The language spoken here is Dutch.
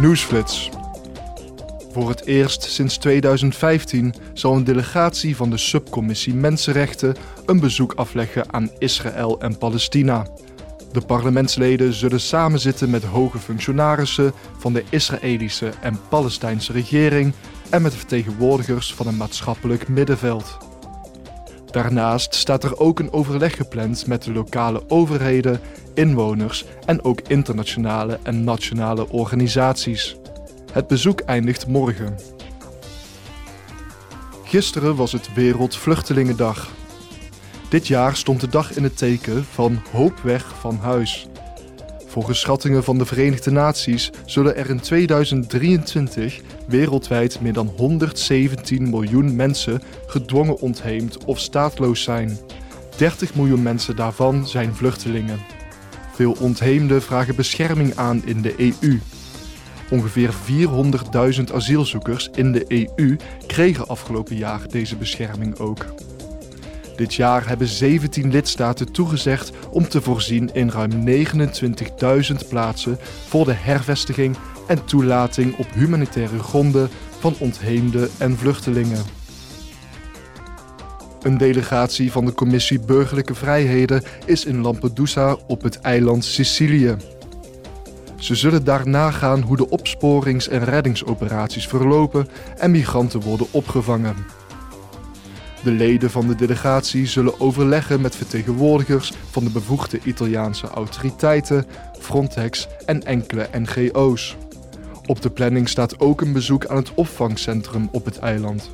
Nieuwsflits. Voor het eerst sinds 2015 zal een delegatie van de subcommissie Mensenrechten een bezoek afleggen aan Israël en Palestina. De parlementsleden zullen samenzitten met hoge functionarissen van de Israëlische en Palestijnse regering en met vertegenwoordigers van een maatschappelijk middenveld. Daarnaast staat er ook een overleg gepland met de lokale overheden, inwoners en ook internationale en nationale organisaties. Het bezoek eindigt morgen. Gisteren was het Wereldvluchtelingendag. Dit jaar stond de dag in het teken van hoop weg van huis. Volgens schattingen van de Verenigde Naties zullen er in 2023 wereldwijd meer dan 117 miljoen mensen gedwongen ontheemd of staatloos zijn. 30 miljoen mensen daarvan zijn vluchtelingen. Veel ontheemden vragen bescherming aan in de EU. Ongeveer 400.000 asielzoekers in de EU kregen afgelopen jaar deze bescherming ook. Dit jaar hebben 17 lidstaten toegezegd om te voorzien in ruim 29.000 plaatsen voor de hervestiging en toelating op humanitaire gronden van ontheemden en vluchtelingen. Een delegatie van de Commissie Burgerlijke Vrijheden is in Lampedusa op het eiland Sicilië. Ze zullen daar nagaan hoe de opsporings- en reddingsoperaties verlopen en migranten worden opgevangen. De leden van de delegatie zullen overleggen met vertegenwoordigers van de bevoegde Italiaanse autoriteiten, Frontex en enkele NGO's. Op de planning staat ook een bezoek aan het opvangcentrum op het eiland.